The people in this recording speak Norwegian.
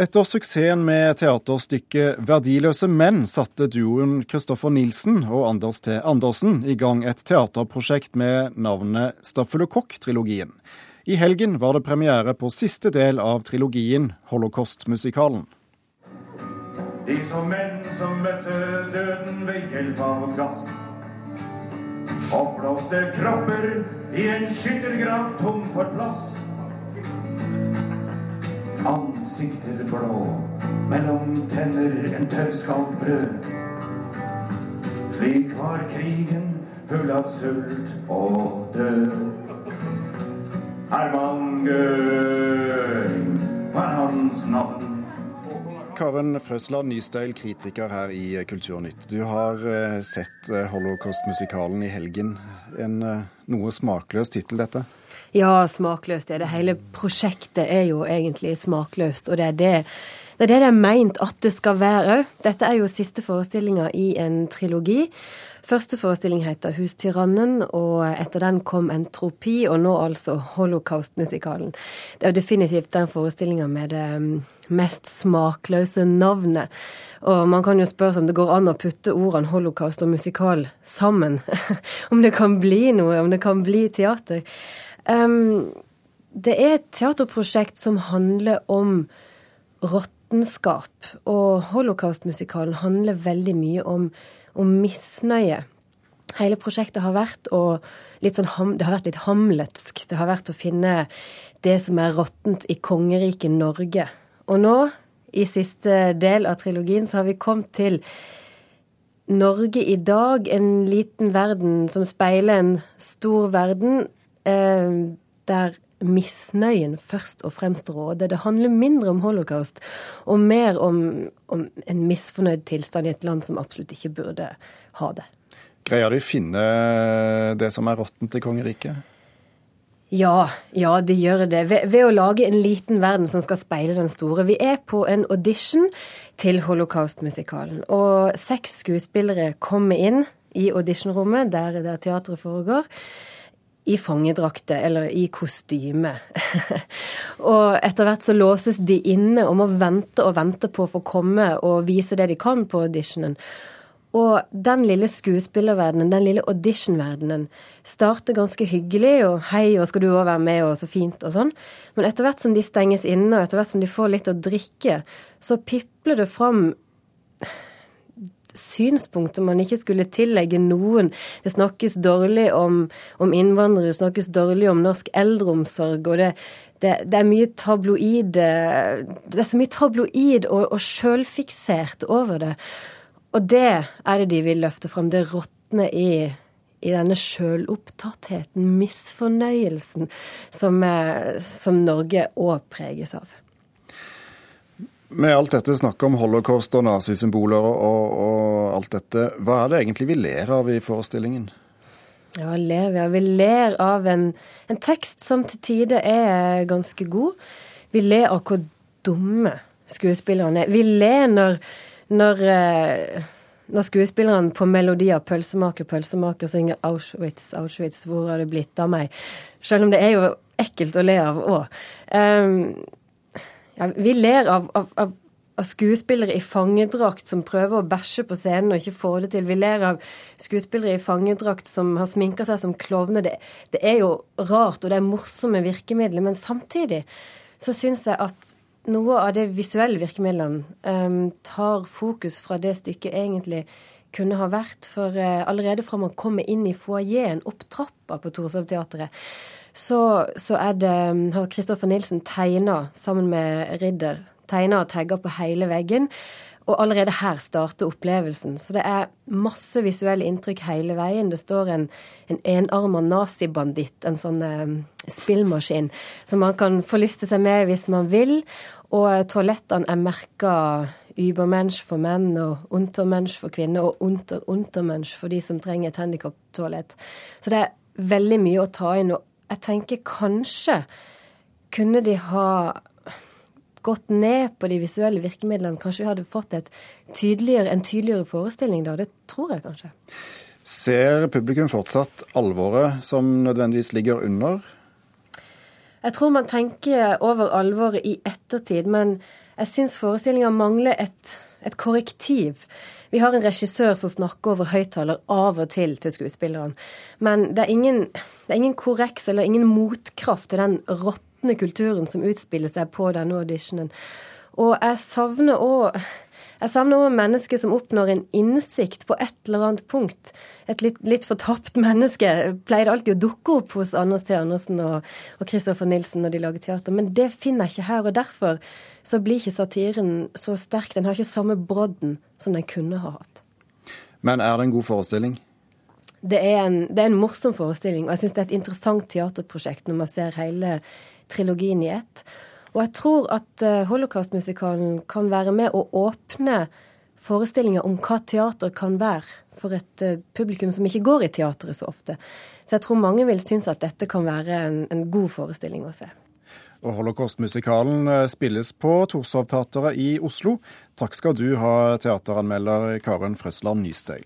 Etter suksessen med teaterstykket 'Verdiløse menn' satte duoen Kristoffer Nilsen og Anders T. Andersen i gang et teaterprosjekt med navnet Staffelokokk-trilogien. I helgen var det premiere på siste del av trilogien, Holocaust-musikalen. De som menn som møtte døden ved hjelp av gass. Oppblåste kropper i en skyttergrav tom for plass. Ansikter blå, mellom tenner en tørrskalk brød. Slik var krigen full av sult og død. Herman Gøring var hans navn. Karen Frøsland Nystøyl, kritiker her i Kulturnytt. Du har eh, sett eh, Holocaust-musikalen i helgen. En eh, noe smakløs tittel, dette? Ja, smakløst er det. Hele prosjektet er jo egentlig smakløst. Og det er det det er det det er meint at det skal være òg. Dette er jo siste forestillinga i en trilogi. Første forestilling heter Hustyrannen, og etter den kom Entropi, og nå altså Holocaust-musikalen. Det er jo definitivt den forestillinga med det mm, mest smakløse navnet. Og man kan jo spørre seg om det går an å putte ordene holocaust og musikal sammen. om det kan bli noe, om det kan bli teater. Um, det er et teaterprosjekt som handler om råttenskap. Og holocaustmusikalen handler veldig mye om, om misnøye. Hele prosjektet har vært å sånn, det har vært litt hamletsk. Det har vært å finne det som er råttent i kongeriket Norge. Og nå, i siste del av trilogien, så har vi kommet til Norge i dag, en liten verden som speiler en stor verden eh, der misnøyen først og fremst råde. Det handler mindre om holocaust og mer om, om, en misfornøyd tilstand i et land som absolutt ikke burde ha det. Greier de å finne det som er råttent i kongeriket? Ja, ja, de gjør det. Ved, ved, å lage en liten verden som skal speile den store. Vi er på en audition til Holocaust-musikalen. Og seks skuespillere kommer inn i auditionrommet, der, der teatret foregår i fangedrakter eller i kostyme. og etter hvert så låses de inne og må vente og vente på å få komme og vise det de kan på auditionen. Og den lille skuespillerverdenen, den lille auditionverdenen, starter ganske hyggelig, og hei, og skal du òg være med, og så fint, og sånn. Men etter hvert som de stenges inne, og etter hvert som de får litt å drikke, så pipler det fram synspunkter man ikke skulle tillegge noen. Det snakkes dårlig om, om innvandrere, det snakkes dårlig om norsk eldreomsorg. og det, det, det, er mye tabloid Det er så mye tabloid og, og sjølfiksert over det. Og det er det de vil løfte fram. Det råtner i, i denne sjølopptattheten, misfornøyelsen, som, som Norge òg preges av. Med alt dette snakket om holocaust og nazisymboler og, og, alt dette, hva er det egentlig vi ler av i forestillingen? Ja, ler vi? Vi ler av en, en tekst som til tider er ganske god. Vi ler av hvor dumme skuespillerne er. Vi ler når, når, eh, når skuespillerne på melodier 'Pølsemaker, pølsemaker' synger 'Auschwitz, Auschwitz, hvor har det blitt av meg'? Selv om det er jo ekkelt å le av òg. Ja, vi ler av, av, av, av, skuespillere i fangedrakt som prøver å bæsje på scenen og ikke får det til. Vi ler av skuespillere i fangedrakt som har sminka seg som klovner. Det, det, er jo rart, og det er morsomme virkemidler, men samtidig så syns jeg at noe av det visuelle virkemidlene um, tar fokus fra det stykket egentlig kunne ha vært. For uh, allerede fra man kommer inn i foajeen, opp trappa på Torshov-teatret, så, så det har Kristoffer Nilsen tegna sammen med Ridder. Tegna og tagga på hele veggen. Og allerede her starter opplevelsen. Så det er masse visuelle inntrykk hele veien. Det står en, en enarma nazibanditt, en sånn eh, spillmaskin, som man kan forlyste seg med hvis man vil. Og toalettene er merka Übermensch for menn og Untermensch for kvinner, og Unter Untermensch for de som trenger et handikaptoalett. Så det er veldig mye å ta inn. og jeg tenker kanskje kunne de ha gått ned på de visuelle virkemidlene. Kanskje vi hadde fått tydeligere, en tydeligere forestilling da. Det tror jeg kanskje. Ser publikum fortsatt alvoret som nødvendigvis ligger under? Jeg tror man tenker over alvoret i ettertid, men jeg syns forestillinga mangler et, et korrektiv. Vi har en regissør som snakker over høyttaler av og til til skuespillerne. Men det er, ingen, det er ingen korreks eller ingen motkraft til den råtne kulturen som utspiller seg på denne auditionen. Og jeg savner òg jeg savner òg mennesker som oppnår en innsikt på et eller annet punkt. Et litt, litt fortapt menneske pleier alltid å dukke opp hos Anders T. Andersen og Kristoffer Nilsen når de lager teater, men det finner jeg ikke her. og Derfor så blir ikke satiren så sterk. Den har ikke samme brodden som den kunne ha hatt. Men er det en god forestilling? Det er en, det er en morsom forestilling, og jeg syns det er et interessant teaterprosjekt når man ser hele trilogien i ett. Og jeg tror at uh, Holocaust-musikalen kan være med å åpne forestillinger om hva teater kan være for et uh, publikum som ikke går i teatret så ofte. Så jeg tror mange vil synes at dette kan være en, en god forestilling å se. Og Holocaust-musikalen eh, spilles på Torshov-teatret i Oslo. Takk skal du ha, teateranmelder Karen Frøsland Nystøyl.